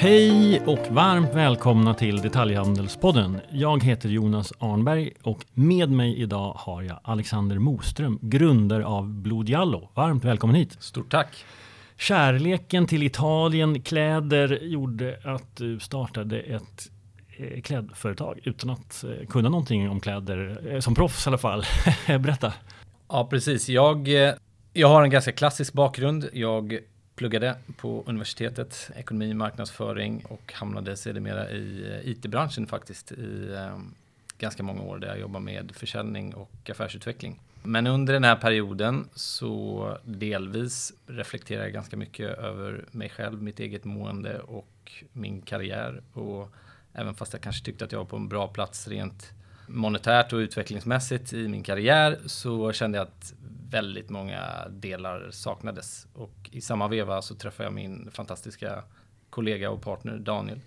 Hej och varmt välkomna till Detaljhandelspodden. Jag heter Jonas Arnberg och med mig idag har jag Alexander Moström, grundare av Blodjallo. Varmt välkommen hit. Stort tack. Kärleken till Italien, kläder gjorde att du startade ett eh, klädföretag utan att eh, kunna någonting om kläder, eh, som proffs i alla fall. Berätta. Ja, precis. Jag, jag har en ganska klassisk bakgrund. Jag pluggade på universitetet, ekonomi marknadsföring och hamnade sedermera i eh, IT-branschen faktiskt i ehm, ganska många år där jag jobbar med försäljning och affärsutveckling. Men under den här perioden så delvis reflekterar jag ganska mycket över mig själv, mitt eget mående och min karriär. Och även fast jag kanske tyckte att jag var på en bra plats rent monetärt och utvecklingsmässigt i min karriär så kände jag att väldigt många delar saknades. Och i samma veva så träffade jag min fantastiska kollega och partner Daniel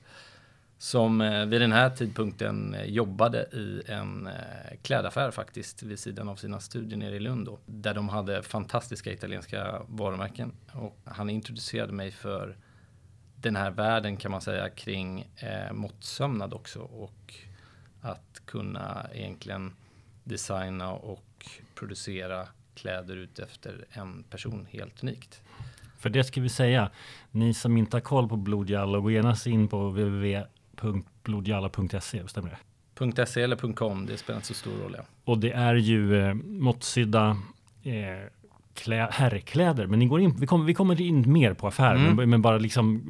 som eh, vid den här tidpunkten eh, jobbade i en eh, klädaffär faktiskt vid sidan av sina studier nere i Lund då, där de hade fantastiska italienska varumärken. Och han introducerade mig för den här världen kan man säga kring eh, måttsömnad också och att kunna egentligen designa och producera kläder ut efter en person helt unikt. För det ska vi säga, ni som inte har koll på Blodjallo, gå genast in på www blodjalla.se, stämmer det? .se eller .com, det spelar inte så stor roll. Ja. Och det är ju eh, måttsydda eh, klä, herrkläder. Men ni går in, vi, kommer, vi kommer in mer på affären. Mm. Men, men, bara, liksom,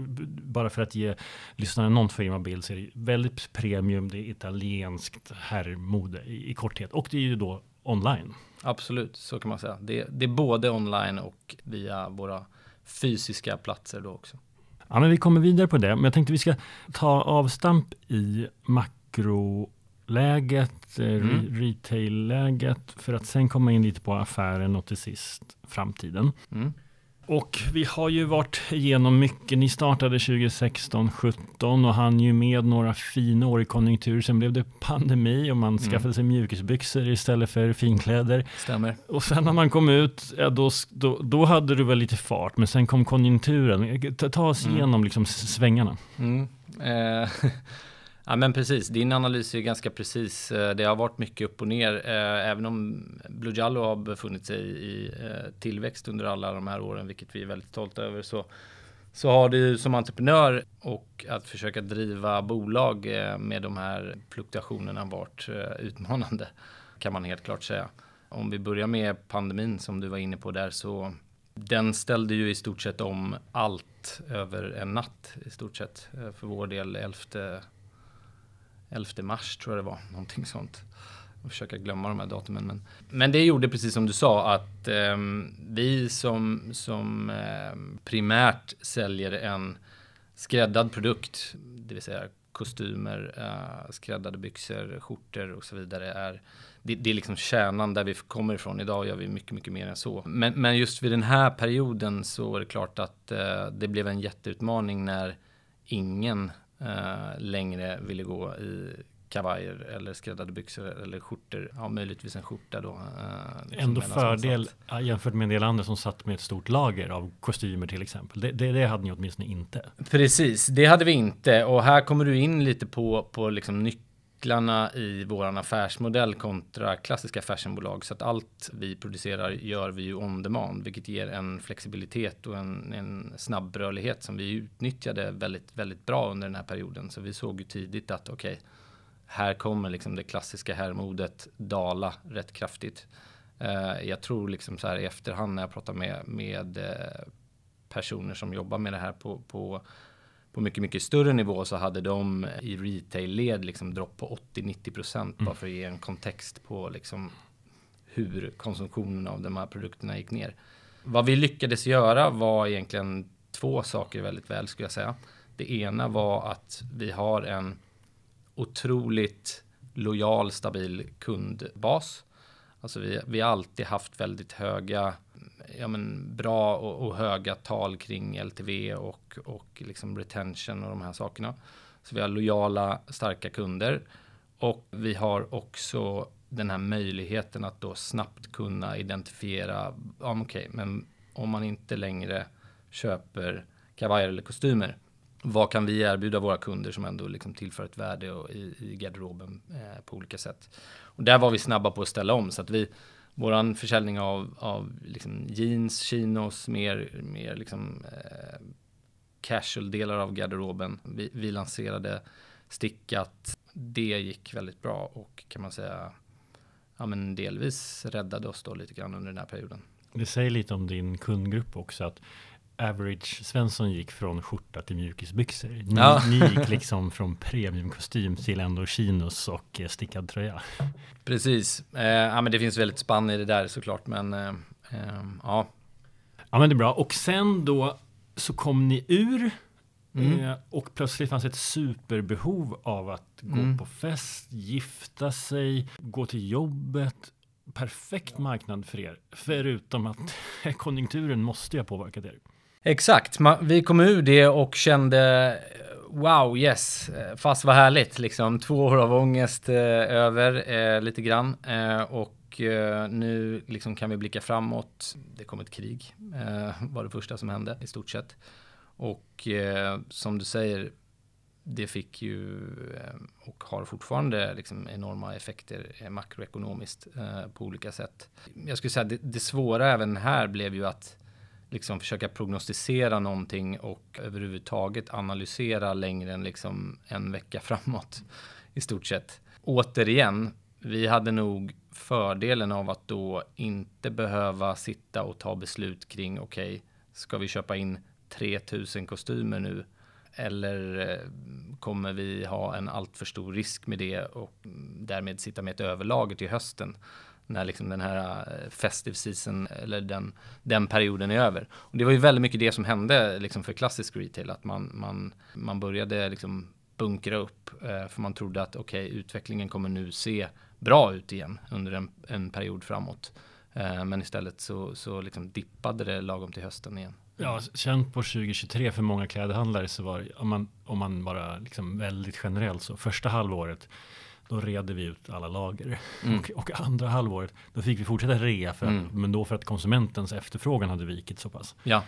bara för att ge lyssnarna någon form av bild så är det väldigt premium. Det är italienskt herrmode i, i korthet. Och det är ju då online. Absolut, så kan man säga. Det, det är både online och via våra fysiska platser då också. Ja, men vi kommer vidare på det. Men jag tänkte vi ska ta avstamp i makroläget, eh, mm. retail-läget, för att sen komma in lite på affären och till sist framtiden. Mm. Och vi har ju varit igenom mycket. Ni startade 2016, 17 och hann ju med några fina år i konjunktur. Sen blev det pandemi och man mm. skaffade sig mjukisbyxor istället för finkläder. Stämmer. Och sen när man kom ut, ja, då, då, då hade du väl lite fart, men sen kom konjunkturen. Ta, ta oss mm. igenom liksom svängarna. Mm. Eh. Ja men precis, din analys är ganska precis. Eh, det har varit mycket upp och ner. Eh, även om Blue Jallo har befunnit sig i eh, tillväxt under alla de här åren, vilket vi är väldigt stolta över, så, så har du som entreprenör och att försöka driva bolag med de här fluktuationerna varit utmanande, kan man helt klart säga. Om vi börjar med pandemin som du var inne på där så den ställde ju i stort sett om allt över en natt i stort sett. För vår del 11 11 mars tror jag det var, någonting sånt. Jag försöker glömma de här datumen. Men, men det gjorde precis som du sa att eh, vi som, som eh, primärt säljer en skräddad produkt, det vill säga kostymer, eh, skräddade byxor, skjortor och så vidare är det, det, är liksom kärnan där vi kommer ifrån. Idag gör vi mycket, mycket mer än så. Men, men just vid den här perioden så är det klart att eh, det blev en jätteutmaning när ingen eh, längre ville gå i kavajer eller skräddade byxor eller skjortor. Ja, möjligtvis en skjorta då. Eh, liksom Ändå fördel jämfört med en del andra som satt med ett stort lager av kostymer till exempel. Det, det, det, hade ni åtminstone inte. Precis, det hade vi inte. Och här kommer du in lite på, på liksom nyckeln nycklarna i våran affärsmodell kontra klassiska fashionbolag. Så att allt vi producerar gör vi ju on demand, vilket ger en flexibilitet och en, en snabb rörlighet som vi utnyttjade väldigt, väldigt bra under den här perioden. Så vi såg ju tidigt att okej, okay, här kommer liksom det klassiska herrmodet dala rätt kraftigt. Uh, jag tror liksom så här i efterhand när jag pratar med, med eh, personer som jobbar med det här på, på på mycket, mycket större nivå så hade de i retail-led liksom dropp på 80-90 procent mm. bara för att ge en kontext på liksom hur konsumtionen av de här produkterna gick ner. Vad vi lyckades göra var egentligen två saker väldigt väl skulle jag säga. Det ena var att vi har en otroligt lojal, stabil kundbas. Alltså vi, vi har alltid haft väldigt höga ja, men, bra och, och, höga tal kring LTV och, och liksom retention och de här sakerna. Så vi har lojala, starka kunder och vi har också den här möjligheten att då snabbt kunna identifiera, ja, men okej, men om man inte längre köper kavajer eller kostymer, vad kan vi erbjuda våra kunder som ändå liksom tillför ett värde i, i garderoben eh, på olika sätt. Och där var vi snabba på att ställa om så att vi våran försäljning av, av liksom jeans, chinos, mer, mer liksom, eh, casual delar av garderoben. Vi, vi lanserade stickat. Det gick väldigt bra och kan man säga ja, men delvis räddade oss då lite grann under den här perioden. Det säger lite om din kundgrupp också att average Svensson gick från skjorta till mjukisbyxor. Ni, ja. ni gick liksom från premiumkostym till ändå chinos och eh, stickad tröja. Precis. Eh, ja, men det finns väldigt spann i det där såklart, men eh, eh, ja. Ja, men det är bra. Och sen då så kom ni ur mm. eh, och plötsligt fanns ett superbehov av att mm. gå på fest, gifta sig, gå till jobbet. Perfekt marknad för er, förutom att konjunkturen måste ha påverkat er. Exakt, vi kom ur det och kände wow, yes, fast vad härligt liksom. Två år av ångest eh, över eh, lite grann eh, och eh, nu liksom kan vi blicka framåt. Det kom ett krig, eh, var det första som hände i stort sett. Och eh, som du säger, det fick ju eh, och har fortfarande liksom enorma effekter eh, makroekonomiskt eh, på olika sätt. Jag skulle säga det, det svåra även här blev ju att liksom försöka prognostisera någonting och överhuvudtaget analysera längre än liksom en vecka framåt i stort sett. Återigen, vi hade nog fördelen av att då inte behöva sitta och ta beslut kring okej, okay, ska vi köpa in 3000 kostymer nu? Eller eh, kommer vi ha en alltför stor risk med det och därmed sitta med ett överlager till hösten? När liksom den här eh, festive season eller den, den perioden är över. Och det var ju väldigt mycket det som hände liksom för klassisk retail, att man, man, man började liksom bunkra upp eh, för man trodde att okej, okay, utvecklingen kommer nu se bra ut igen under en, en period framåt. Eh, men istället så, så liksom dippade det lagom till hösten igen. Ja, känt på 2023 för många klädhandlare så var det, om man, om man bara liksom väldigt generellt så första halvåret då redde vi ut alla lager. Mm. Och, och, andra halvåret, då fick vi fortsätta rea, för att, mm. men då för att konsumentens efterfrågan hade vikit så pass. Ja.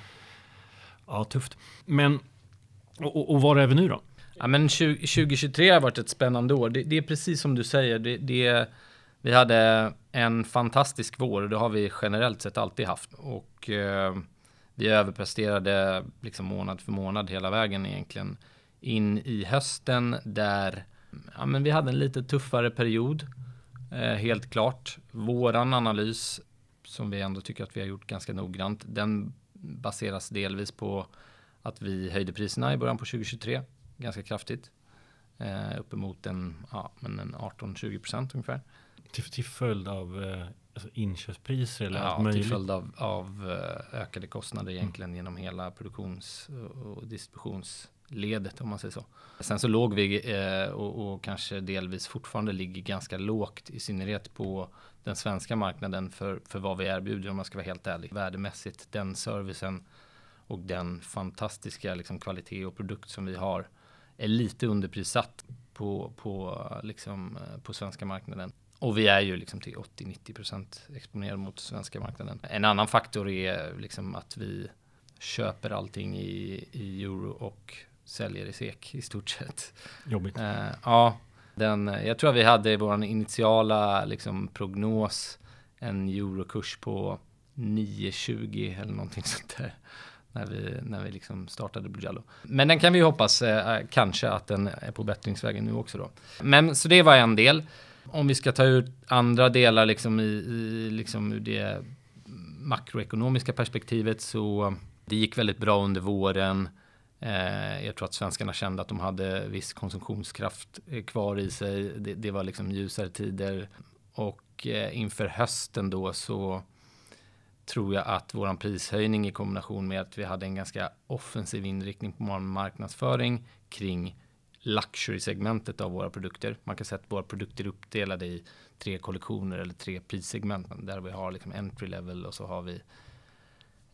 Ja, tufft. Men, och, och var är vi nu då? Ja, men 20, 2023 har varit ett spännande år. Det, det är precis som du säger. Det, det, vi hade en fantastisk vår och det har vi generellt sett alltid haft. Och eh, vi överpresterade liksom månad för månad hela vägen egentligen in i hösten där ja, men vi hade en lite tuffare period. Eh, helt klart. Våran analys, som vi ändå tycker att vi har gjort ganska noggrant, den baseras delvis på att vi höjde priserna i början på 2023 ganska kraftigt. Eh, uppemot en, ja, en 18-20 procent ungefär. Till, till följd av eh, alltså inköpspriser eller ja, allt möjligt? till följd av, av eh, ökade kostnader egentligen mm. genom hela produktions och distributions ledet om man säger så. Sen så låg vi eh, och, och, kanske delvis fortfarande ligger ganska lågt i synnerhet på den svenska marknaden för, för vad vi erbjuder om man ska vara helt ärlig. Värdemässigt den servicen och den fantastiska liksom, kvalitet och produkt som vi har är lite underprissatt på, på, liksom, eh, på svenska marknaden. Och vi är ju liksom till 80-90% exponerade mot svenska marknaden. En annan faktor är liksom att vi köper allting i, i euro och säljer i SEK i stort sett. Jobbigt. Uh, ja, den, jag tror att vi hade i vår initiala liksom, prognos en eurokurs på 9,20 eller någonting sånt där. När vi, när vi liksom startade Bujallo. Men den kan vi hoppas eh, kanske att den är på bättringsvägen nu också då. Men så det var en del. Om vi ska ta ut andra delar liksom i, i liksom ur det makroekonomiska perspektivet så det gick väldigt bra under våren. Eh, jag tror att svenskarna kände att de hade viss konsumtionskraft eh, kvar i sig. Det, det var liksom ljusare tider. Och eh, inför hösten då så tror jag att våran prishöjning i kombination med att vi hade en ganska offensiv inriktning på marknadsföring kring luxury-segmentet av våra produkter. Man kan säga att våra produkter är uppdelade i tre kollektioner eller tre prissegment där vi har liksom entry level och så har vi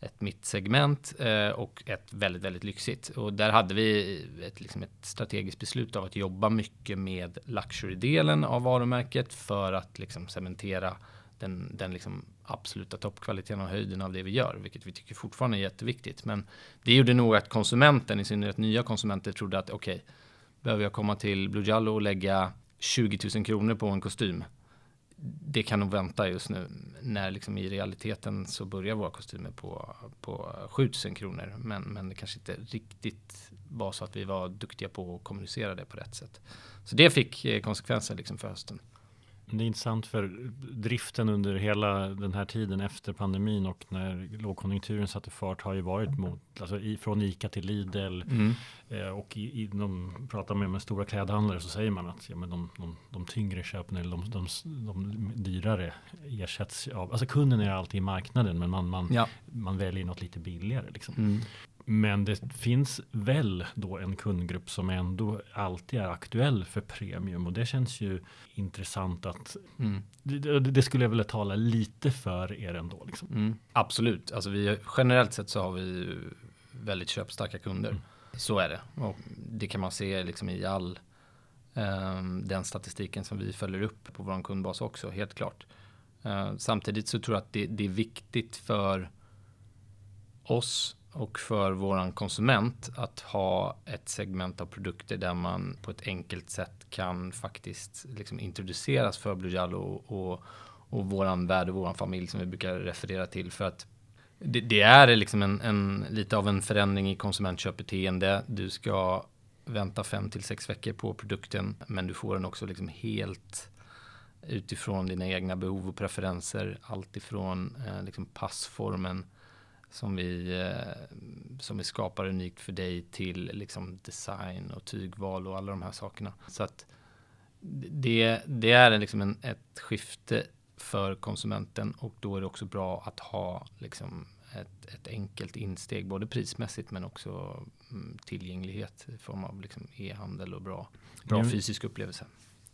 ett mittsegment eh, och ett väldigt, väldigt lyxigt. Och där hade vi ett, liksom ett strategiskt beslut av att jobba mycket med luxury-delen av varumärket för att liksom cementera den, den liksom absoluta toppkvaliteten och höjden av det vi gör, vilket vi tycker fortfarande är jätteviktigt. Men det gjorde nog att konsumenten, i synnerhet nya konsumenter, trodde att okej, okay, behöver jag komma till Blue Jallo och lägga 20 000 kronor på en kostym? Det kan nog vänta just nu. När liksom i realiteten så börjar våra kostymer på, på 7000 kronor. Men, men det kanske inte riktigt var så att vi var duktiga på att kommunicera det på rätt sätt. Så det fick eh, konsekvenser liksom för hösten. Det är intressant för driften under hela den här tiden efter pandemin och när lågkonjunkturen satte fart har ju varit mot, alltså från ICA till Lidl mm. eh, och i, i, de pratar med, med stora klädhandlare så säger man att ja, men de, de, de tyngre köpen eller de, de, de, dyrare ersätts av, alltså kunden är alltid i marknaden men man, man, ja. man väljer något lite billigare. Liksom. Mm. Men det finns väl då en kundgrupp som ändå alltid är aktuell för premium och det känns ju intressant att mm. det, det, skulle jag vilja tala lite för er ändå. Liksom. Mm. Absolut, alltså vi, generellt sett så har vi väldigt köpstarka kunder. Mm. Så är det och det kan man se liksom i all um, den statistiken som vi följer upp på vår kundbas också, helt klart. Uh, samtidigt så tror jag att det, det är viktigt för oss och för våran konsument att ha ett segment av produkter där man på ett enkelt sätt kan faktiskt liksom introduceras för Blue Jallo och, och, och våran värld och våran familj som vi brukar referera till för att det, det är liksom en, en, lite av en förändring i konsumentköpbeteende. Du ska vänta fem till sex veckor på produkten, men du får den också liksom helt utifrån dina egna behov och preferenser. Allt ifrån eh, liksom passformen som vi, eh, som vi skapar unikt för dig till liksom design och tygval och alla de här sakerna. Så att det, det är liksom en, ett skifte för konsumenten och då är det också bra att ha liksom ett, ett enkelt insteg, både prismässigt men också mm, tillgänglighet i form av liksom e-handel och bra, bra fysisk upplevelse.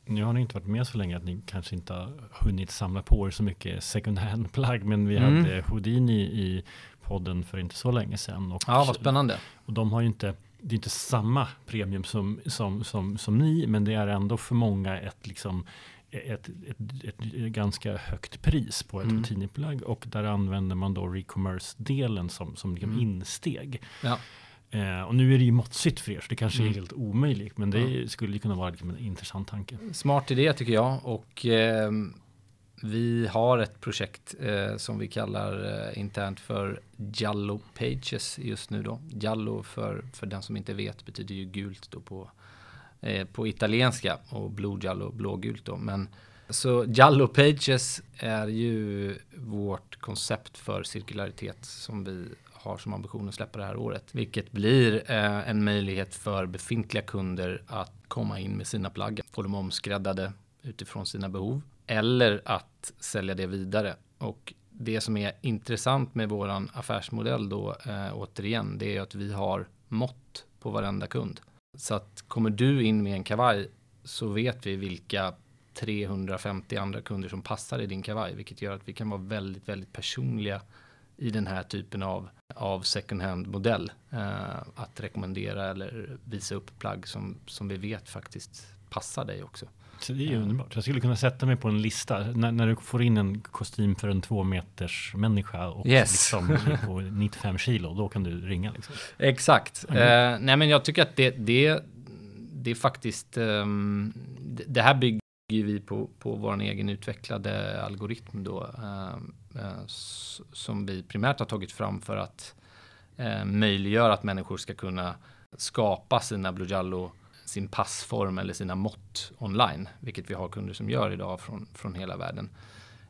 Nu har ni inte varit med så länge att ni kanske inte har hunnit samla på er så mycket second hand plagg, men vi mm. hade Houdini i podden för inte så länge sedan. Och, ja, vad spännande. Och de har ju inte, det är inte samma premium som, som, som, som ni, men det är ändå för många ett, liksom, ett, ett, ett ganska högt pris på ett mm. tidningsplagg och där använder man då recommerce-delen som, som liksom mm. insteg. Ja. Eh, och nu är det ju måttligt för er, så det kanske mm. är helt omöjligt, men det ja. skulle kunna vara liksom en intressant tanke. Smart idé tycker jag och eh, vi har ett projekt eh, som vi kallar eh, internt för Jallo Pages just nu då. Jallo för, för den som inte vet betyder ju gult då på, eh, på italienska och Blue Jallo blågult då. Men så Jallo Pages är ju vårt koncept för cirkularitet som vi har som ambition att släppa det här året. Vilket blir eh, en möjlighet för befintliga kunder att komma in med sina plagg, få dem omskräddade utifrån sina behov eller att sälja det vidare. Och det som är intressant med våran affärsmodell då eh, återigen, det är att vi har mått på varenda kund. Så att kommer du in med en kavaj så vet vi vilka 350 andra kunder som passar i din kavaj, vilket gör att vi kan vara väldigt, väldigt personliga i den här typen av, av second hand modell. Eh, att rekommendera eller visa upp plagg som, som vi vet faktiskt passar dig också. Det är ju underbart. Jag skulle kunna sätta mig på en lista när, när du får in en kostym för en två meters människa och yes. liksom på 95 kilo, då kan du ringa. Liksom. Exakt. Mm. Uh, nej, men jag tycker att det, det, det är faktiskt, um, det, det, här bygger vi på, på vår egen utvecklade algoritm då, uh, uh, som vi primärt har tagit fram för att möjliggöra att människor ska kunna skapa sina Blue Jallo sin passform eller sina mått online, vilket vi har kunder som gör idag från, från hela världen.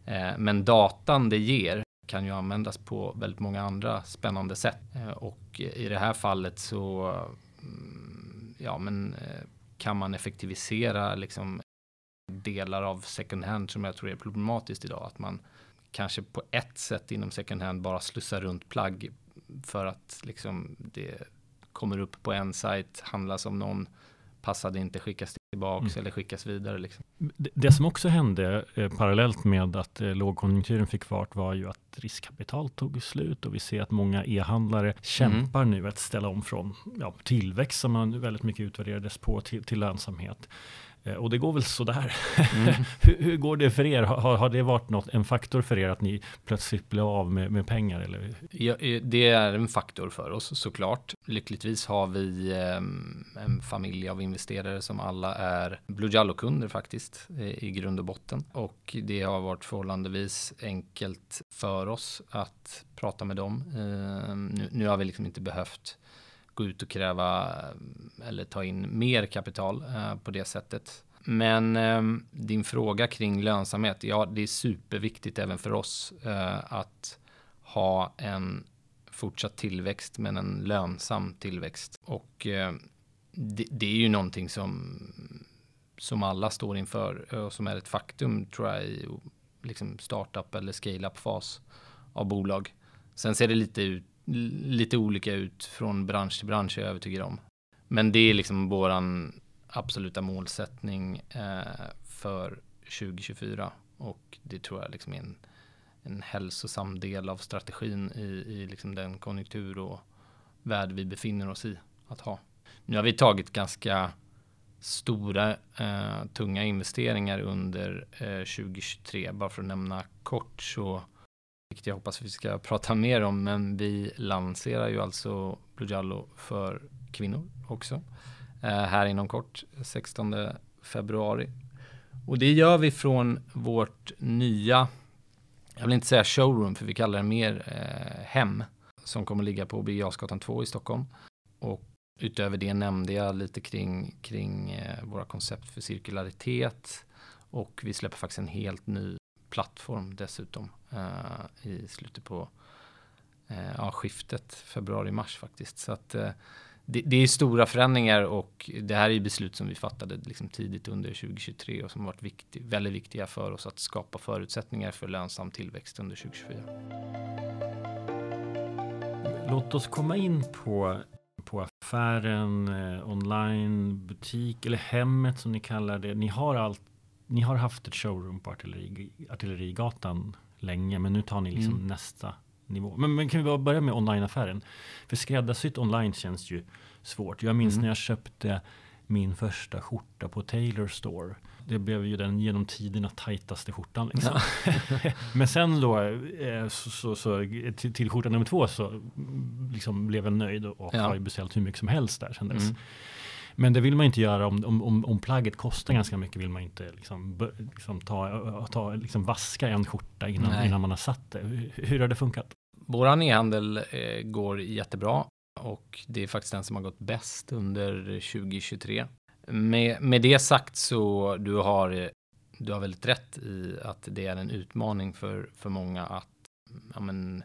Eh, men datan det ger kan ju användas på väldigt många andra spännande sätt. Eh, och i det här fallet så mm, ja, men, eh, kan man effektivisera liksom, delar av second hand som jag tror är problematiskt idag. Att man kanske på ett sätt inom second hand bara slussar runt plagg för att liksom, det kommer upp på en sajt, handlas av någon passade inte skickas tillbaks mm. eller skickas vidare. Liksom. Det, det, som också hände eh, parallellt med att eh, lågkonjunkturen fick fart var ju att riskkapital tog slut och vi ser att många e-handlare kämpar mm. nu att ställa om från ja, tillväxt som man väldigt mycket utvärderades på till, till lönsamhet. Eh, och det går väl sådär. Mm. hur, hur går det för er? Har, har det varit något, en faktor för er att ni plötsligt blev av med, med pengar? Eller? Ja, det är en faktor för oss såklart. Lyckligtvis har vi eh, en familj av investerare som alla är Blue Jallo-kunder faktiskt i grund och botten. Och det har varit förhållandevis enkelt för oss att prata med dem. Eh, nu, nu har vi liksom inte behövt gå ut och kräva eh, eller ta in mer kapital eh, på det sättet. Men ehm, din fråga kring lönsamhet, ja det är superviktigt även för oss eh, att ha en fortsatt tillväxt men en lönsam tillväxt. Och det, det, är ju någonting som, som alla står inför och som är ett faktum tror jag i liksom startup eller scale-up fas av bolag. Sen ser det lite ut lite olika ut från bransch till bransch är jag övertygad om. Men det är liksom våran absoluta målsättning eh, för 2024 och det tror jag liksom är en, en hälsosam del av strategin i, i liksom den konjunktur och värld vi befinner oss i att ha. Nu har vi tagit ganska stora eh, tunga investeringar under eh, 2023 bara för att nämna kort så vilket jag hoppas vi ska prata mer om, men vi lanserar ju alltså Blue Jallo för kvinnor också eh, här inom kort, 16 februari. Och det gör vi från vårt nya, jag vill inte säga showroom, för vi kallar det mer eh, hem, som kommer ligga på Birger 2 i Stockholm. Och utöver det nämnde jag lite kring, kring eh, våra koncept för cirkularitet och vi släpper faktiskt en helt ny plattform dessutom eh, i slutet på eh, ja, skiftet februari-mars faktiskt. Så att eh, det, det, är stora förändringar och det här är beslut som vi fattade liksom tidigt under 2023 och som varit viktig, väldigt viktiga för oss att skapa förutsättningar för lönsam tillväxt under 2024. Låt oss komma in på på affären, eh, online, butik eller hemmet som ni kallar det. Ni har allt ni har haft ett showroom på Artilleri, Artillerigatan länge, men nu tar ni liksom mm. nästa nivå. Men, men, kan vi börja med onlineaffären? För skräddarsytt online känns ju svårt. Jag minns mm. när jag köpte min första skjorta på Taylor Store. Det blev ju den genom tiderna tajtaste skjortan. Liksom. Ja. Men sen då, eh, så, så, så, till, till skjorta nummer två så liksom blev jag nöjd och ja. har ju beställt hur mycket som helst där sen dess. Mm. Men det vill man inte göra om, om, om, om plagget kostar ganska mycket vill man inte liksom, liksom ta, ta, liksom vaska en skjorta innan, innan man har satt det. Hur, hur har det funkat? Våran e-handel eh, går jättebra och det är faktiskt den som har gått bäst under 2023. Med, med det sagt så du har du har väldigt rätt i att det är en utmaning för, för många att ja, men,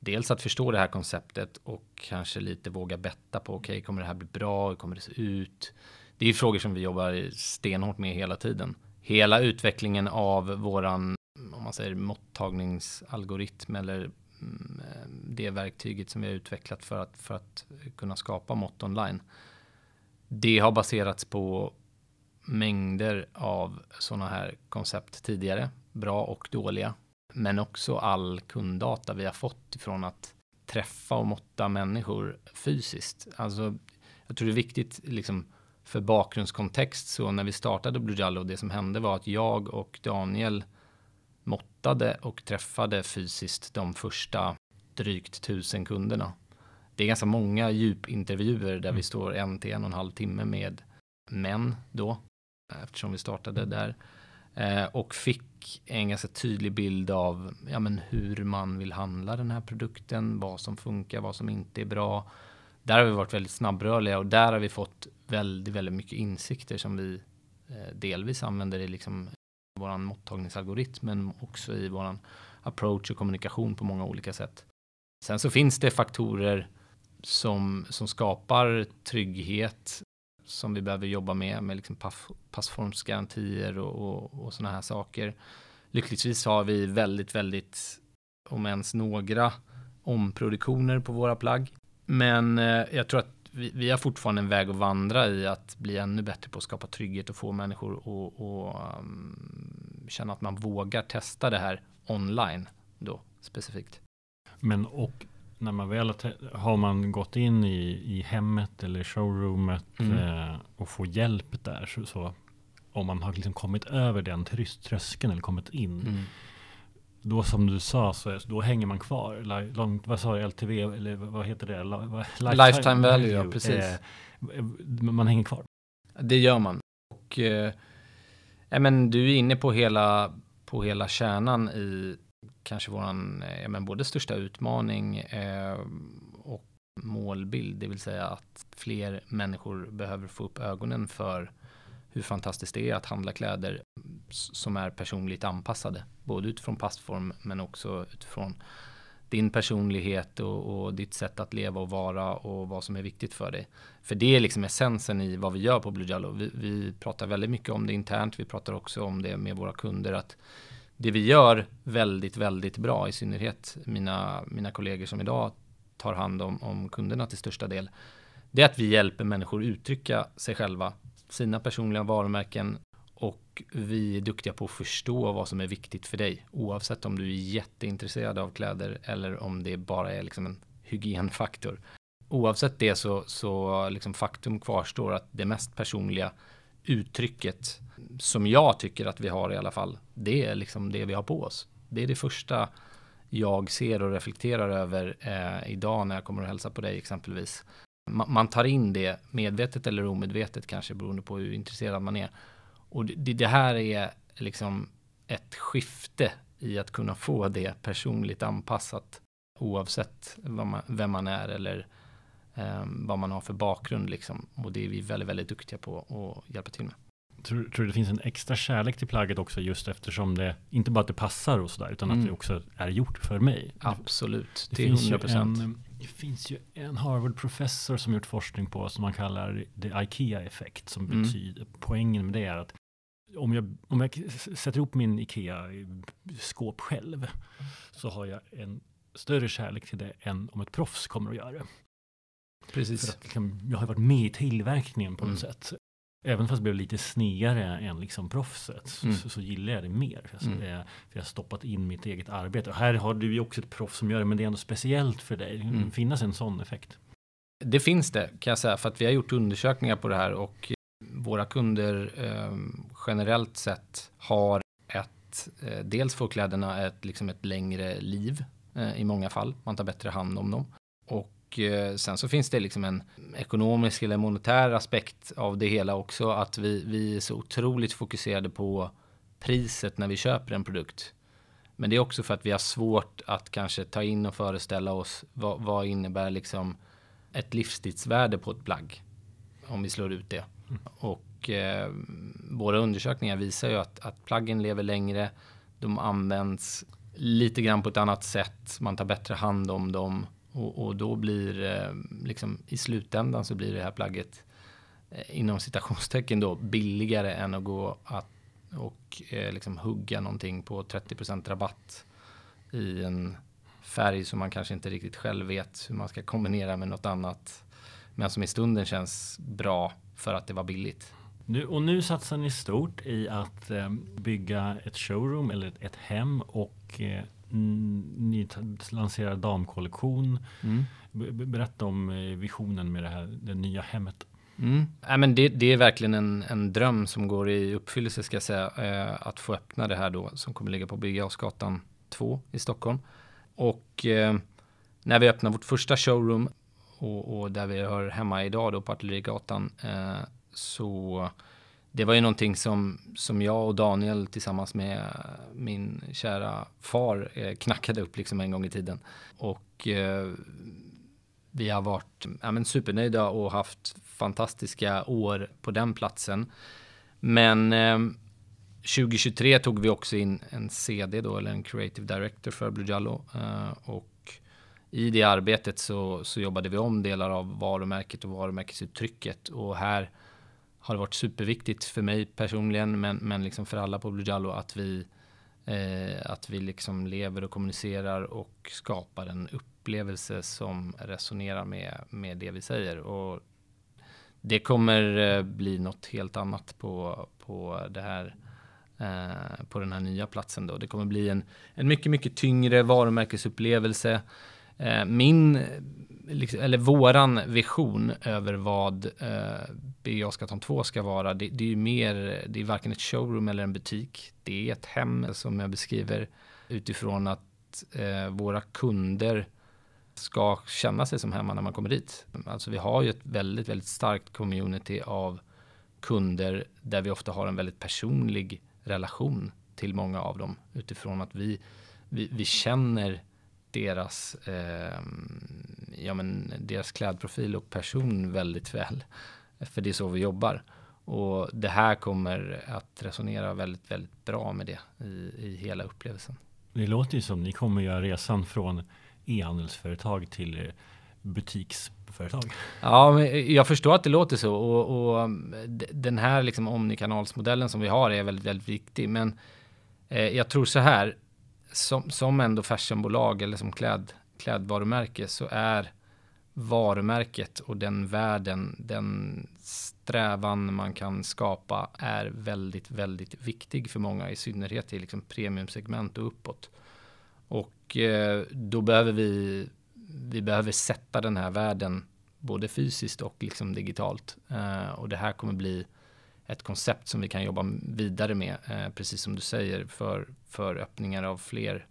dels att förstå det här konceptet och kanske lite våga betta på okej, okay, kommer det här bli bra? Hur kommer det se ut? Det är frågor som vi jobbar stenhårt med hela tiden. Hela utvecklingen av våran, om man säger mottagningsalgoritm eller mm, det verktyget som vi har utvecklat för att, för att kunna skapa mått online. Det har baserats på mängder av sådana här koncept tidigare, bra och dåliga. Men också all kunddata vi har fått från att träffa och måtta människor fysiskt. Alltså, jag tror det är viktigt liksom, för bakgrundskontext. Så när vi startade Blue Jallo, det som hände var att jag och Daniel måttade och träffade fysiskt de första drygt tusen kunderna. Det är ganska många djupintervjuer där mm. vi står en till en och en halv timme med män då, eftersom vi startade där. Eh, och fick en ganska tydlig bild av ja, men hur man vill handla den här produkten, vad som funkar, vad som inte är bra. Där har vi varit väldigt snabbrörliga och där har vi fått väldigt, väldigt mycket insikter som vi eh, delvis använder i liksom vår mottagningsalgoritm, men också i vår approach och kommunikation på många olika sätt. Sen så finns det faktorer som, som skapar trygghet som vi behöver jobba med, med liksom passformsgarantier och, och, och sådana här saker. Lyckligtvis har vi väldigt, väldigt, om ens några, omproduktioner på våra plagg. Men eh, jag tror att vi, vi, har fortfarande en väg att vandra i att bli ännu bättre på att skapa trygghet och få människor att um, ehm, känna att man vågar testa det här online då specifikt. Men och när man väl har man gått in i, i hemmet eller showroomet mm. eh, och får hjälp där så, så om man har liksom kommit över den tröskeln eller kommit in. Mm. Då som du sa, så då hänger man kvar. Långt, vad sa du, LTV, eller vad heter det? Lifetime, Lifetime value, ja, precis. Eh, man hänger kvar. Det gör man. Och, eh, men du är inne på hela, på hela kärnan i kanske våran, eh, ja, men både största utmaning eh, och målbild, det vill säga att fler människor behöver få upp ögonen för hur fantastiskt det är att handla kläder som är personligt anpassade, både utifrån passform men också utifrån din personlighet och, och, ditt sätt att leva och vara och vad som är viktigt för dig. För det är liksom essensen i vad vi gör på Blue Jello. Vi, vi pratar väldigt mycket om det internt. Vi pratar också om det med våra kunder. att det vi gör väldigt, väldigt bra, i synnerhet mina, mina kollegor som idag tar hand om, om kunderna till största del. Det är att vi hjälper människor uttrycka sig själva, sina personliga varumärken och vi är duktiga på att förstå vad som är viktigt för dig. Oavsett om du är jätteintresserad av kläder eller om det bara är liksom en hygienfaktor. Oavsett det så, så liksom faktum kvarstår att det mest personliga uttrycket som jag tycker att vi har i alla fall, det är liksom det vi har på oss. Det är det första jag ser och reflekterar över eh, idag när jag kommer och hälsa på dig exempelvis. Man, man tar in det medvetet eller omedvetet kanske beroende på hur intresserad man är och det, det här är liksom ett skifte i att kunna få det personligt anpassat oavsett man, vem man är eller eh, vad man har för bakgrund. Liksom. Och det är vi väldigt, väldigt duktiga på att hjälpa till med. Tror, tror du det finns en extra kärlek till plagget också just eftersom det inte bara att det passar och sådär utan mm. att det också är gjort för mig? Absolut, det, det är 100 procent. Det finns ju en Harvard-professor som gjort forskning på som man kallar the IKEA-effekt som mm. betyder, poängen med det är att om jag, om jag sätter ihop min Ikea-skåp själv så har jag en större kärlek till det än om ett proffs kommer att göra det. Precis. För att, liksom, jag har varit med i tillverkningen på något mm. sätt. Även fast det blev lite snedare än liksom proffset mm. så, så, gillar jag det mer. För, mm. jag, för jag har stoppat in mitt eget arbete. Och här har du ju också ett proffs som gör det, men det är ändå speciellt för dig. Mm. Det finns en sån effekt. Det finns det kan jag säga, för att vi har gjort undersökningar på det här och våra kunder eh, generellt sett har ett, eh, dels får kläderna ett, liksom ett längre liv eh, i många fall. Man tar bättre hand om dem. Och eh, sen så finns det liksom en ekonomisk eller monetär aspekt av det hela också. Att vi, vi är så otroligt fokuserade på priset när vi köper en produkt. Men det är också för att vi har svårt att kanske ta in och föreställa oss vad, vad innebär liksom ett livstidsvärde på ett plagg. Om vi slår ut det. Och eh, våra undersökningar visar ju att, att plaggen lever längre. De används lite grann på ett annat sätt. Man tar bättre hand om dem och, och då blir eh, liksom i slutändan så blir det här plagget eh, inom citationstecken då billigare än att gå att, och eh, liksom hugga någonting på 30% rabatt i en färg som man kanske inte riktigt själv vet hur man ska kombinera med något annat. Men som i stunden känns bra för att det var billigt. Nu, och nu satsar ni stort i att eh, bygga ett showroom eller ett, ett hem och eh, ni lanserar damkollektion. Mm. Berätta om eh, visionen med det här det nya hemmet. Mm. Ja, men det, det, är verkligen en, en, dröm som går i uppfyllelse ska jag säga. Eh, att få öppna det här då som kommer ligga på Birger 2 i Stockholm. Och eh, när vi öppnar vårt första showroom och, och, där vi hör hemma idag då på Artillerigatan. Eh, så det var ju någonting som, som jag och Daniel tillsammans med min kära far eh, knackade upp liksom en gång i tiden. Och eh, vi har varit ja, men supernöjda och haft fantastiska år på den platsen. Men eh, 2023 tog vi också in en CD då, eller en creative director för Blue Jallo. Eh, och i det arbetet så, så jobbade vi om delar av varumärket och varumärkesuttrycket. Och här har det varit superviktigt för mig personligen, men, men liksom för alla på Blue Jallo att vi, eh, att vi liksom lever och kommunicerar och skapar en upplevelse som resonerar med, med det vi säger. Och det kommer eh, bli något helt annat på, på det här eh, på den här nya platsen då. Det kommer bli en, en mycket, mycket tyngre varumärkesupplevelse Eh, min, liksom, eller våran vision över vad eh, BA Oskarsson 2 ska vara, det, det är ju mer, det är varken ett showroom eller en butik. Det är ett hem som jag beskriver utifrån att eh, våra kunder ska känna sig som hemma när man kommer dit. Alltså vi har ju ett väldigt, väldigt starkt community av kunder där vi ofta har en väldigt personlig relation till många av dem utifrån att vi, vi, vi känner deras, eh, ja, men deras klädprofil och person väldigt väl. För det är så vi jobbar. Och det här kommer att resonera väldigt, väldigt bra med det i, i hela upplevelsen. Det låter ju som ni kommer göra resan från e-handelsföretag till butiksföretag. Ja, men jag förstår att det låter så och, och den här liksom omnikanalsmodellen som vi har är väldigt, väldigt viktig. Men eh, jag tror så här, som, som ändå fashionbolag eller som kläd, klädvarumärke så är varumärket och den världen, den strävan man kan skapa är väldigt, väldigt viktig för många, i synnerhet i liksom premiumsegment och uppåt. Och eh, då behöver vi, vi behöver sätta den här världen både fysiskt och liksom digitalt. Eh, och det här kommer bli ett koncept som vi kan jobba vidare med, eh, precis som du säger, för, för öppningar av fler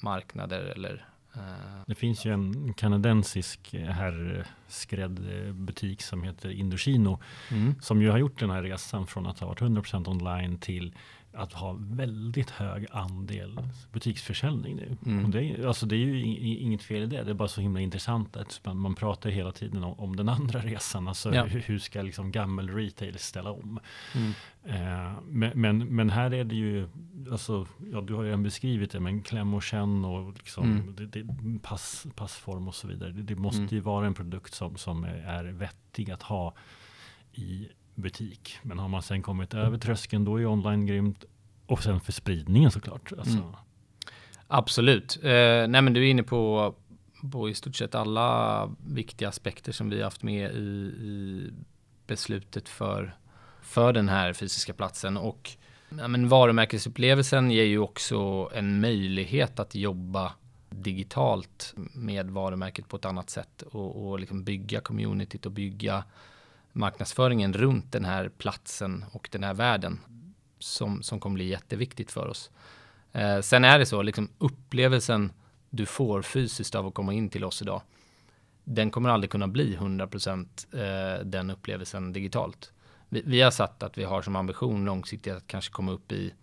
marknader eller eh, det finns ju en kanadensisk herrskrädd butik som heter Indochino mm. som ju har gjort den här resan från att ha varit 100% online till att ha väldigt hög andel butiksförsäljning nu. Mm. Och det, är, alltså det är ju inget fel i det. Det är bara så himla intressant att man, man pratar hela tiden om, om den andra resan. Alltså ja. hur, hur, ska liksom gammal retail ställa om? Mm. Eh, men, men, men, här är det ju, alltså, ja, du har ju beskrivit det, men kläm och känn och liksom, mm. det, det, pass, passform och så vidare. Det, det måste mm. ju vara en produkt som, som är vettig att ha i butik. Men har man sen kommit över tröskeln då är online grymt. Och sen för spridningen såklart. Alltså. Mm. Absolut. Eh, nej men du är inne på, på i stort sett alla viktiga aspekter som vi haft med i, i beslutet för, för den här fysiska platsen. Och ja, men varumärkesupplevelsen ger ju också en möjlighet att jobba digitalt med varumärket på ett annat sätt och, och liksom bygga communityt och bygga marknadsföringen runt den här platsen och den här världen som, som kommer bli jätteviktigt för oss. Eh, sen är det så, liksom upplevelsen du får fysiskt av att komma in till oss idag, den kommer aldrig kunna bli 100% eh, den upplevelsen digitalt. Vi, vi, har satt att vi har som ambition långsiktigt att kanske komma upp i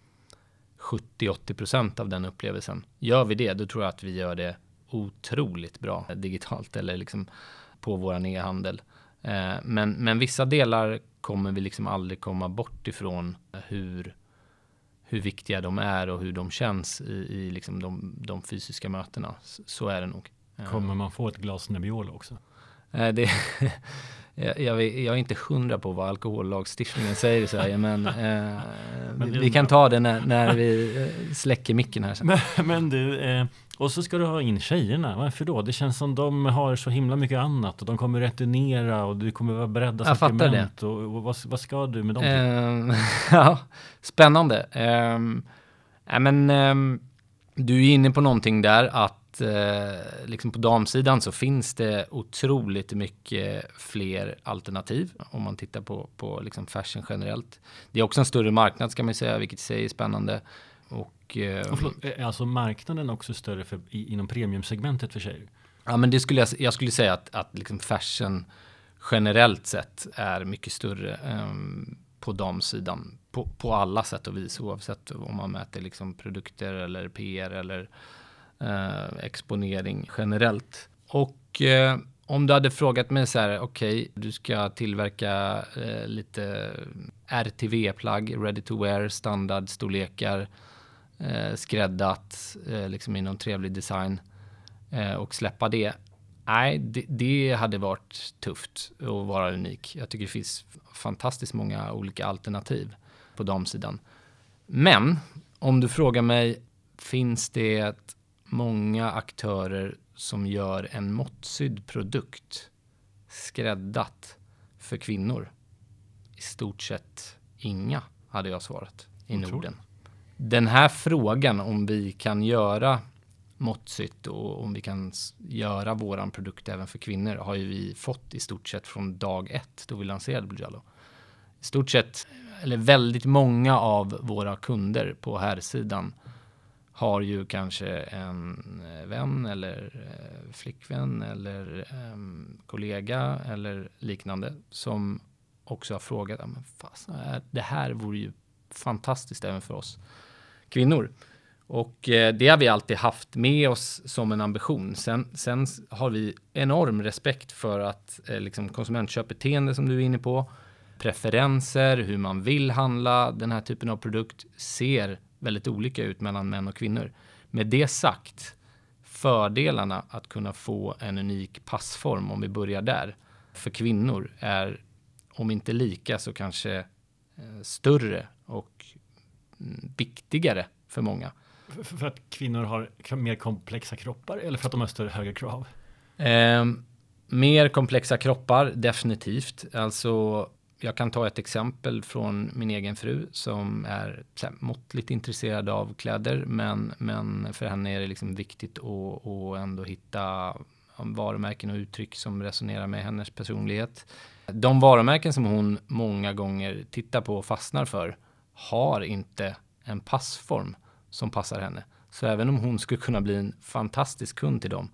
70-80% av den upplevelsen. Gör vi det, då tror jag att vi gör det otroligt bra digitalt eller liksom på våran e-handel. Eh, men, men vissa delar kommer vi liksom aldrig komma bort ifrån hur, hur viktiga de är och hur de känns i, i liksom de, de fysiska mötena. Så är det nog. Eh. Kommer man få ett glas Nebbiolo också? Eh, det, jag, jag, jag, är inte hundra på vad alkohollagstiftningen säger i Sverige, men, eh, men vi, vi, kan ta det när, när vi släcker micken här. Sen. Men, men du, eh, och så ska du ha in tjejerna. Varför då? Det känns som de har så himla mycket annat och de kommer returnera och du kommer vara beredda Jag fattar det. Och, och vad, vad, ska du med dem um, Ja, spännande. Um, ja, men, um, du är inne på någonting där att uh, liksom på damsidan så finns det otroligt mycket fler alternativ om man tittar på, på liksom fashion generellt. Det är också en större marknad ska man säga, vilket i sig är spännande. Och, eh, och förlåt, är alltså marknaden också större för, i, inom premiumsegmentet för sig? Ja, men det skulle jag, jag skulle säga att, att liksom fashion generellt sett är mycket större eh, på damsidan. På, på alla sätt och vis, oavsett om man mäter liksom produkter eller PR eller eh, exponering generellt. Och eh, om du hade frågat mig så här, okej, okay, du ska tillverka eh, lite RTV-plagg, ready to wear, standardstorlekar eh, skräddat eh, liksom i någon trevlig design eh, och släppa det. Nej, det, det, hade varit tufft att vara unik. Jag tycker det finns fantastiskt många olika alternativ på damsidan. Men om du frågar mig, finns det många aktörer som gör en måttsydd produkt skräddat för kvinnor? I stort sett inga, hade jag svarat i Norden den här frågan om vi kan göra måttsytt och om vi kan göra våran produkt även för kvinnor har ju vi fått i stort sett från dag ett då vi lanserade Blue Jello. I stort sett, eller väldigt många av våra kunder på här sidan har ju kanske en eh, vän eller eh, flickvän eller um, kollega eller liknande som också har frågat, men fast, det här vore ju fantastiskt även för oss kvinnor. Och eh, det har vi alltid haft med oss som en ambition. Sen, sen har vi enorm respekt för att eh, liksom konsumentköpbeteende som du är inne på, preferenser, hur man vill handla den här typen av produkt ser väldigt olika ut mellan män och kvinnor. Med det sagt, fördelarna att kunna få en unik passform, om vi börjar där, för kvinnor är om inte lika så kanske eh, större viktigare för många. För att kvinnor har mer komplexa kroppar eller för att de har större högre krav? Eh, mer komplexa kroppar, definitivt. Alltså, jag kan ta ett exempel från min egen fru som är här, måttligt intresserad av kläder, men, men för henne är det liksom viktigt att, att ändå hitta varumärken och uttryck som resonerar med hennes personlighet. De varumärken som hon många gånger tittar på och fastnar för har inte en passform som passar henne. Så även om hon skulle kunna bli en fantastisk kund till dem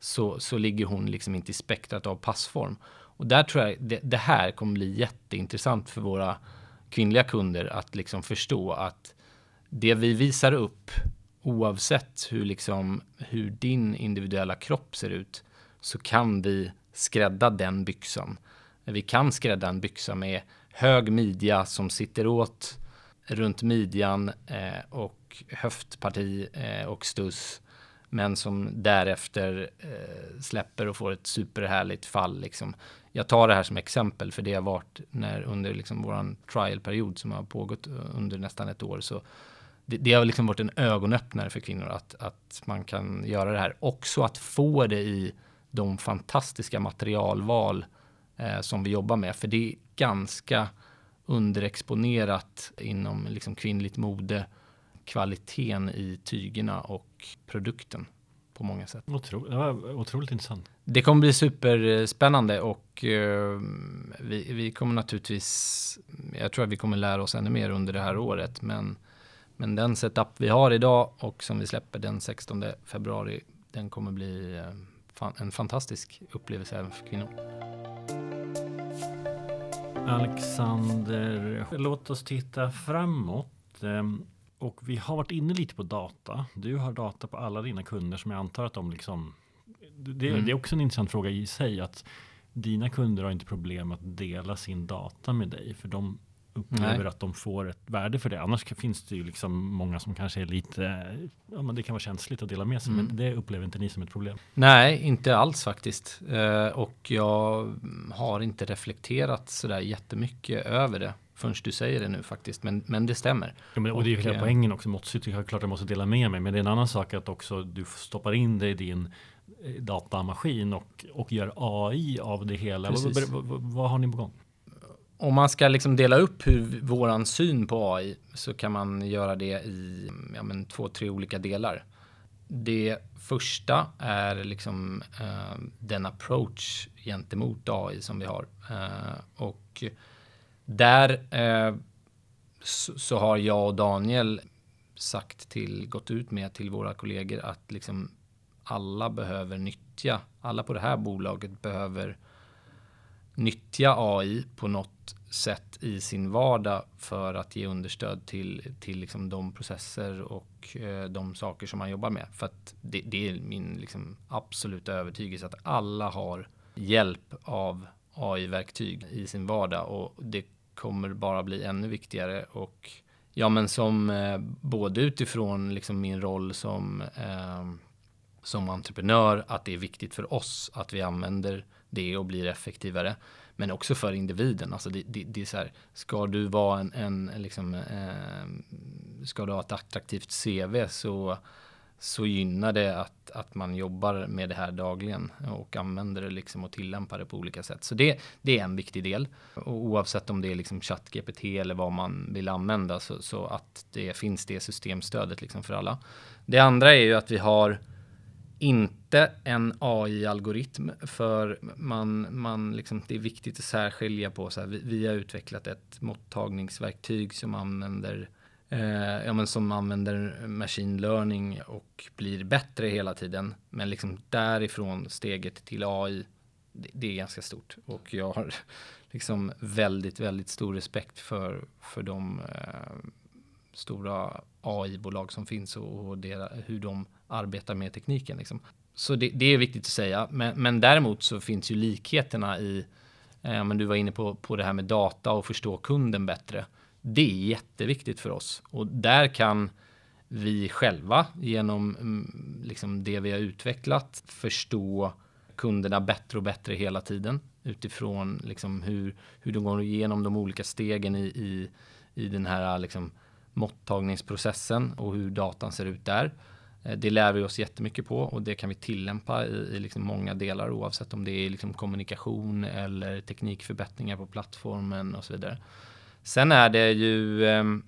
så, så ligger hon liksom inte i spektrat av passform. Och där tror jag det, det här kommer bli jätteintressant för våra kvinnliga kunder att liksom förstå att det vi visar upp oavsett hur, liksom, hur din individuella kropp ser ut så kan vi skrädda den byxan. Vi kan skrädda en byxa med hög midja som sitter åt runt midjan eh, och höftparti eh, och stuss. Men som därefter eh, släpper och får ett superhärligt fall. Liksom. Jag tar det här som exempel för det har varit när under liksom våran trialperiod som har pågått eh, under nästan ett år. Så det, det, har liksom varit en ögonöppnare för kvinnor att, att man kan göra det här. Också att få det i de fantastiska materialval eh, som vi jobbar med. För det är ganska underexponerat inom liksom kvinnligt mode, kvaliteten i tygerna och produkten på många sätt. Otro, det var otroligt intressant. Det kommer bli superspännande och uh, vi, vi, kommer naturligtvis, jag tror att vi kommer lära oss ännu mer under det här året, men, men den setup vi har idag och som vi släpper den 16 februari, den kommer bli fan, en fantastisk upplevelse även för kvinnor. Alexander, låt oss titta framåt. Ehm, och vi har varit inne lite på data. Du har data på alla dina kunder som jag antar att de liksom det, mm. det är också en intressant fråga i sig att dina kunder har inte problem att dela sin data med dig för de upplever Nej. att de får ett värde för det. Annars finns det ju liksom många som kanske är lite, ja men det kan vara känsligt att dela med sig, mm. men det upplever inte ni som ett problem? Nej, inte alls faktiskt. Eh, och jag har inte reflekterat sådär jättemycket över det förrän du säger det nu faktiskt. Men, men det stämmer. Ja, men, och det är ju hela poängen också. Måttsytt är klart jag måste dela med mig. Men det är en annan sak att också du stoppar in det i din eh, datamaskin och, och gör AI av det hela. Vad, vad, vad, vad, har ni på gång? Om man ska liksom dela upp hur våran syn på AI så kan man göra det i ja, men två, tre olika delar. Det första är liksom eh, den approach gentemot AI som vi har. Eh, och där eh, så, så, har jag och Daniel sagt till, gått ut med till våra kollegor att liksom alla behöver nyttja, alla på det här bolaget behöver nyttja AI på något sätt i sin vardag för att ge understöd till, till liksom de processer och eh, de saker som man jobbar med. För att det, det är min liksom absoluta övertygelse att alla har hjälp av AI-verktyg i sin vardag och det kommer bara bli ännu viktigare. Och ja, men som eh, både utifrån liksom min roll som eh, som entreprenör att det är viktigt för oss att vi använder det och blir effektivare. Men också för individen. Alltså det, det, det är så här, ska du vara en, en liksom, eh, ska du ha ett attraktivt CV så, så gynnar det att, att man jobbar med det här dagligen och använder det liksom och tillämpar det på olika sätt. Så det, det är en viktig del. Och oavsett om det är liksom ChatGPT eller vad man vill använda så, så att det finns det systemstödet liksom för alla. Det andra är ju att vi har inte en AI-algoritm för man, man liksom, det är viktigt att särskilja på så här, vi, vi har utvecklat ett mottagningsverktyg som använder eh, ja, men som använder machine learning och blir bättre hela tiden. Men liksom därifrån steget till AI, det, det är ganska stort och jag har liksom väldigt, väldigt stor respekt för, för de eh, stora AI-bolag som finns och, och deras, hur de arbetar med tekniken. Liksom. Så det, det, är viktigt att säga. Men, men däremot så finns ju likheterna i, eh, men du var inne på, på det här med data och förstå kunden bättre. Det är jätteviktigt för oss och där kan vi själva genom mm, liksom det vi har utvecklat förstå kunderna bättre och bättre hela tiden utifrån liksom hur, hur de går igenom de olika stegen i, i, i den här liksom måttagningsprocessen och hur datan ser ut där. Eh, det lär vi oss jättemycket på och det kan vi tillämpa i, i liksom många delar oavsett om det är liksom kommunikation eller teknikförbättringar på plattformen och så vidare. Sen är det ju, ehm,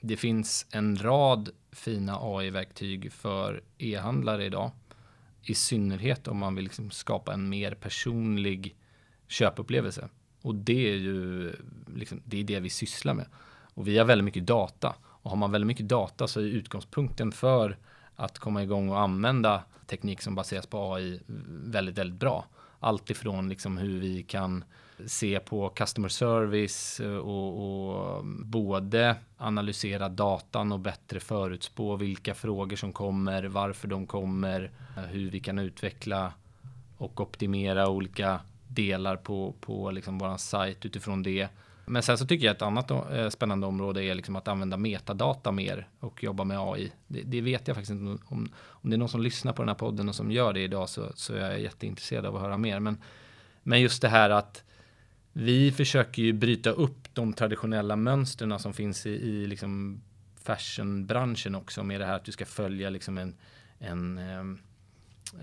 det finns en rad fina AI-verktyg för e-handlare idag. I synnerhet om man vill liksom skapa en mer personlig köpupplevelse. Och det är ju liksom, det, är det vi sysslar med. Och vi har väldigt mycket data. Och har man väldigt mycket data så är utgångspunkten för att komma igång och använda teknik som baseras på AI väldigt, väldigt bra. Allt ifrån liksom hur vi kan se på customer service eh, och, och, både analysera datan och bättre förutspå vilka frågor som kommer, varför de kommer, eh, hur vi kan utveckla och optimera olika delar på, på liksom vår sajt utifrån det. Men sen så tycker jag ett annat eh, spännande område är liksom att använda metadata mer och jobba med AI. Det, det, vet jag faktiskt inte om, om det är någon som lyssnar på den här podden och som gör det idag så, så är jag jätteintresserad av att höra mer. Men, men just det här att vi försöker ju bryta upp de traditionella mönstren som finns i, i liksom fashionbranschen också med det här att du ska följa liksom en, en eh,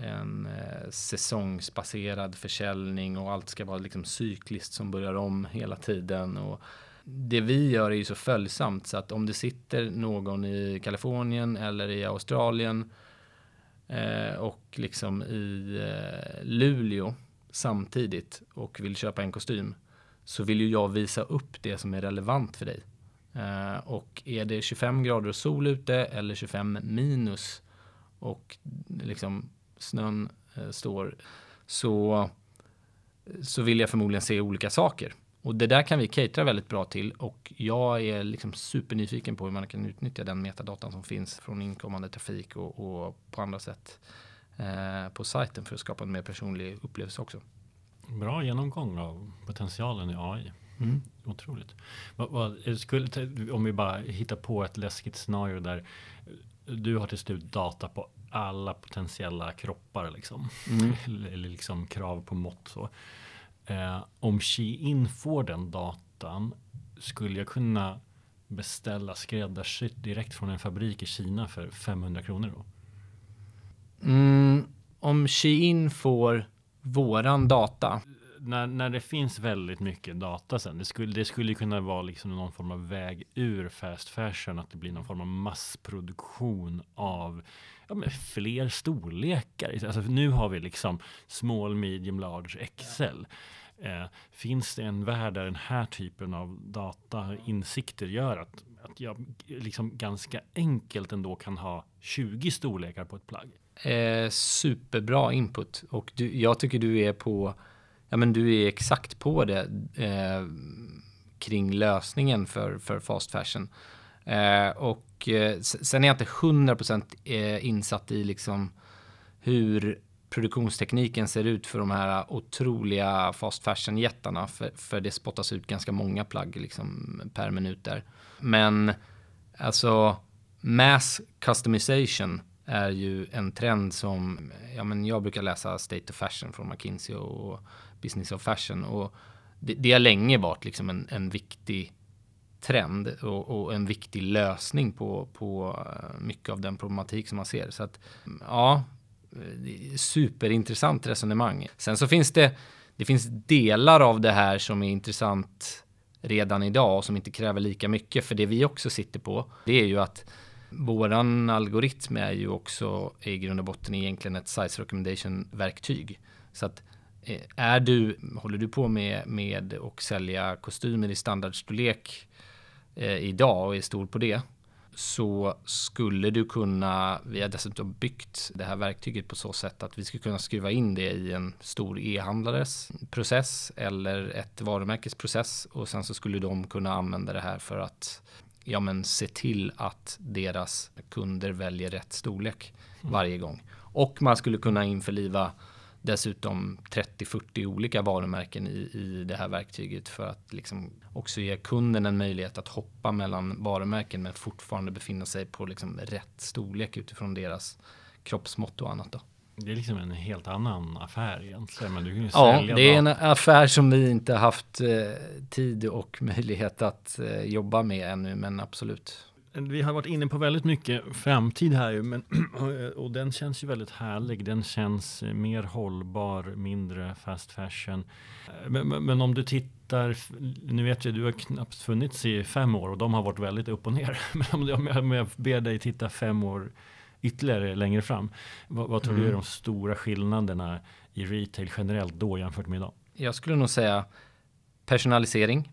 en eh, säsongsbaserad försäljning och allt ska vara liksom cykliskt som börjar om hela tiden. Och det vi gör är ju så följsamt så att om det sitter någon i Kalifornien eller i Australien eh, och liksom i eh, Luleå samtidigt och vill köpa en kostym så vill ju jag visa upp det som är relevant för dig. Eh, och är det 25 grader och sol ute eller 25 minus och liksom snön eh, står, så, så vill jag förmodligen se olika saker. Och det där kan vi catera väldigt bra till och jag är liksom supernyfiken på hur man kan utnyttja den metadatan som finns från inkommande trafik och, och på andra sätt eh, på sajten för att skapa en mer personlig upplevelse också. Bra genomgång av potentialen i AI. Mm. Otroligt. Skulle, om vi bara hittar på ett läskigt scenario där du har till slut data på alla potentiella kroppar liksom. Mm. Eller liksom krav på mått så. Eh, om Shein får den datan skulle jag kunna beställa skräddarsytt direkt från en fabrik i Kina för 500 kronor då? Mm, om Shein får våran data när, när det finns väldigt mycket data sen, det skulle, det skulle kunna vara liksom någon form av väg ur fast fashion, att det blir någon form av massproduktion av ja, men fler storlekar. Alltså, nu har vi liksom small, medium, large, XL. Eh, finns det en värld där den här typen av data insikter gör att, att jag liksom ganska enkelt ändå kan ha 20 storlekar på ett plagg? Eh, superbra input och du, jag tycker du är på ja, men du är exakt på det eh, kring lösningen för, för fast fashion. Eh, och eh, sen är jag inte 100% eh, insatt i liksom hur produktionstekniken ser ut för de här otroliga fast fashion jättarna. För, för det spottas ut ganska många plagg liksom per minut där. Men alltså mass customization är ju en trend som, ja men jag brukar läsa State of Fashion från McKinsey och business of fashion. Och det, det har länge varit liksom en, en viktig trend och, och, en viktig lösning på, på eh, mycket av den problematik som man ser. Så att mm, ja, superintressant resonemang. Sen så finns det, det finns delar av det här som är intressant redan idag och som inte kräver lika mycket. För det vi också sitter på, det är ju att Våran algoritm är ju också i grund och botten egentligen ett size recommendation verktyg. Så att är du, håller du på med, med att sälja kostymer i standardstorlek eh, idag och är stor på det så skulle du kunna, vi har dessutom byggt det här verktyget på så sätt att vi skulle kunna skruva in det i en stor e-handlares process eller ett varumärkes process och sen så skulle de kunna använda det här för att ja, men se till att deras kunder väljer rätt storlek mm. varje gång. Och man skulle kunna införliva dessutom 30-40 olika varumärken i, i det här verktyget för att liksom också ge kunden en möjlighet att hoppa mellan varumärken men fortfarande befinna sig på liksom rätt storlek utifrån deras kroppsmått och annat. Då. Det är liksom en helt annan affär egentligen. Men du kan ju ja, det är en affär som vi inte haft eh, tid och möjlighet att eh, jobba med ännu, men absolut. Vi har varit inne på väldigt mycket framtid här men, och den känns ju väldigt härlig. Den känns mer hållbar, mindre fast fashion. Men, men om du tittar, nu vet jag du har knappt funnits i fem år och de har varit väldigt upp och ner. Men om jag, om jag ber dig titta fem år ytterligare längre fram. Vad, vad tror mm. du är de stora skillnaderna i retail generellt då jämfört med idag? Jag skulle nog säga personalisering.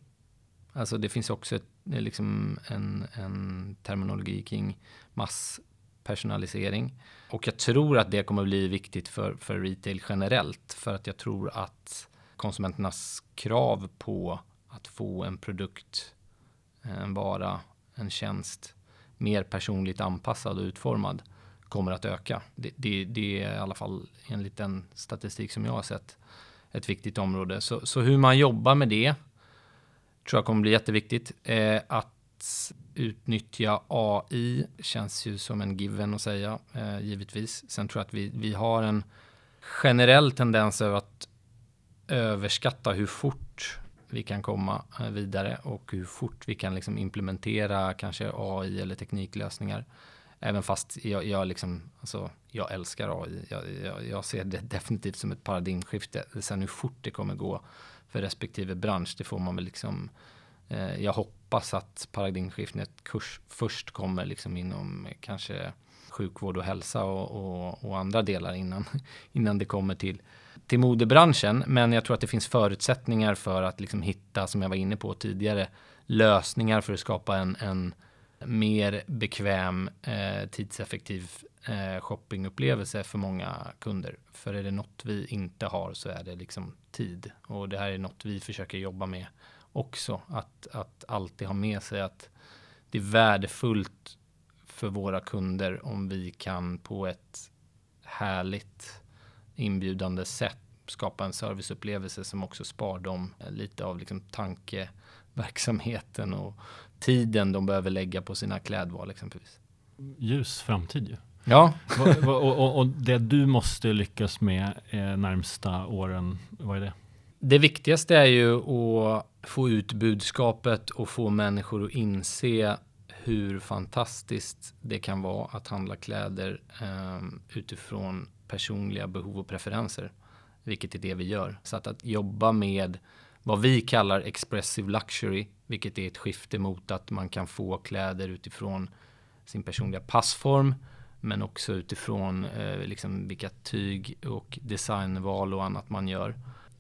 Alltså det finns också ett, eh, liksom en, en terminologi kring masspersonalisering. Och jag tror att det kommer bli viktigt för, för retail generellt. För att jag tror att konsumenternas krav på att få en produkt, eh, en vara, en tjänst mer personligt anpassad och utformad kommer att öka. Det, det, det, är i alla fall enligt den statistik som jag har sett ett viktigt område. Så, så hur man jobbar med det tror jag kommer bli jätteviktigt. Eh, att utnyttja AI känns ju som en given att säga, eh, givetvis. Sen tror jag att vi, vi har en generell tendens över att överskatta hur fort vi kan komma eh, vidare och hur fort vi kan liksom implementera kanske AI eller tekniklösningar. Även fast jag, jag, liksom, alltså, jag älskar AI. Jag, jag, jag, ser det definitivt som ett paradigmskifte. Sen hur fort det kommer gå för respektive bransch, det får man väl liksom eh, jag hoppas att paradigmskiftet kurs först kommer liksom inom kanske sjukvård och hälsa och, och, och, andra delar innan, innan det kommer till, till modebranschen. Men jag tror att det finns förutsättningar för att liksom hitta, som jag var inne på tidigare, lösningar för att skapa en, en mer bekväm, eh, tidseffektiv eh, shoppingupplevelse för många kunder. För är det något vi inte har så är det liksom tid. Och det här är något vi försöker jobba med också. Att, att alltid ha med sig att det är värdefullt för våra kunder om vi kan på ett härligt inbjudande sätt skapa en serviceupplevelse som också spar dem lite av liksom tankeverksamheten och tiden de behöver lägga på sina klädval exempelvis. Ljus framtid ju. Ja. och, och, och, det du måste lyckas med eh, närmsta åren, vad är det? Det viktigaste är ju att få ut budskapet och få människor att inse hur fantastiskt det kan vara att handla kläder eh, utifrån personliga behov och preferenser. Vilket är det vi gör. Så att, att jobba med vad vi kallar expressive luxury, vilket är ett skifte mot att man kan få kläder utifrån sin personliga passform, men också utifrån eh, liksom vilka tyg och designval och annat man gör.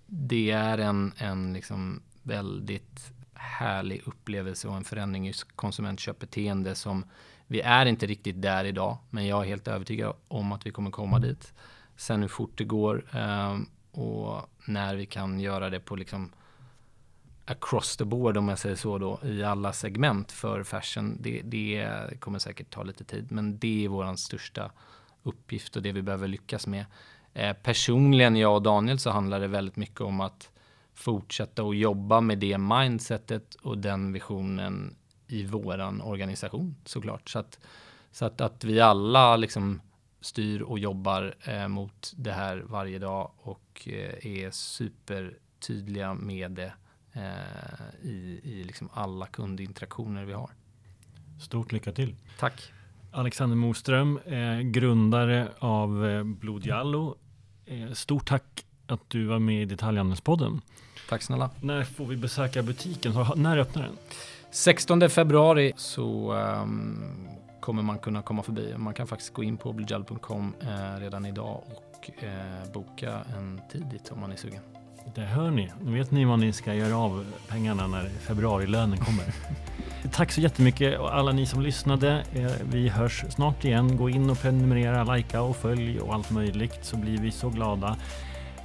Det är en, en liksom väldigt härlig upplevelse och en förändring i konsumentköpbeteende som vi är inte riktigt där idag, men jag är helt övertygad om att vi kommer komma dit. Sen hur fort det går eh, och när vi kan göra det på liksom across the board om jag säger så då i alla segment för fashion. Det, det kommer säkert ta lite tid, men det är våran största uppgift och det vi behöver lyckas med. Eh, personligen, jag och Daniel, så handlar det väldigt mycket om att fortsätta att jobba med det mindsetet och den visionen i våran organisation såklart. Så att, så att, att vi alla liksom styr och jobbar eh, mot det här varje dag och eh, är supertydliga med det eh, i, i liksom alla kundinteraktioner vi har. Stort lycka till. Tack. Alexander Moström, eh, grundare av eh, Blod Jallo. Eh, stort tack att du var med i Detaljhandelspodden. Tack snälla. När får vi besöka butiken? Så, när öppnar den? 16 februari så um, kommer man kunna komma förbi. Man kan faktiskt gå in på bluegel.com eh, redan idag och eh, boka en tid dit om man är sugen. Det hör ni. Nu vet ni vad ni ska göra av pengarna när februarilönen kommer. Tack så jättemycket alla ni som lyssnade. Eh, vi hörs snart igen. Gå in och prenumerera, likea och följ och allt möjligt så blir vi så glada.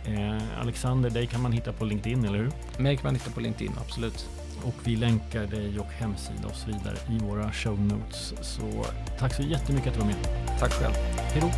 Eh, Alexander, dig kan man hitta på LinkedIn, eller hur? Mig kan man hitta på LinkedIn, absolut. Och vi länkar dig och hemsida och så vidare i våra show notes. Så tack så jättemycket att du var med. Tack själv. Hej då!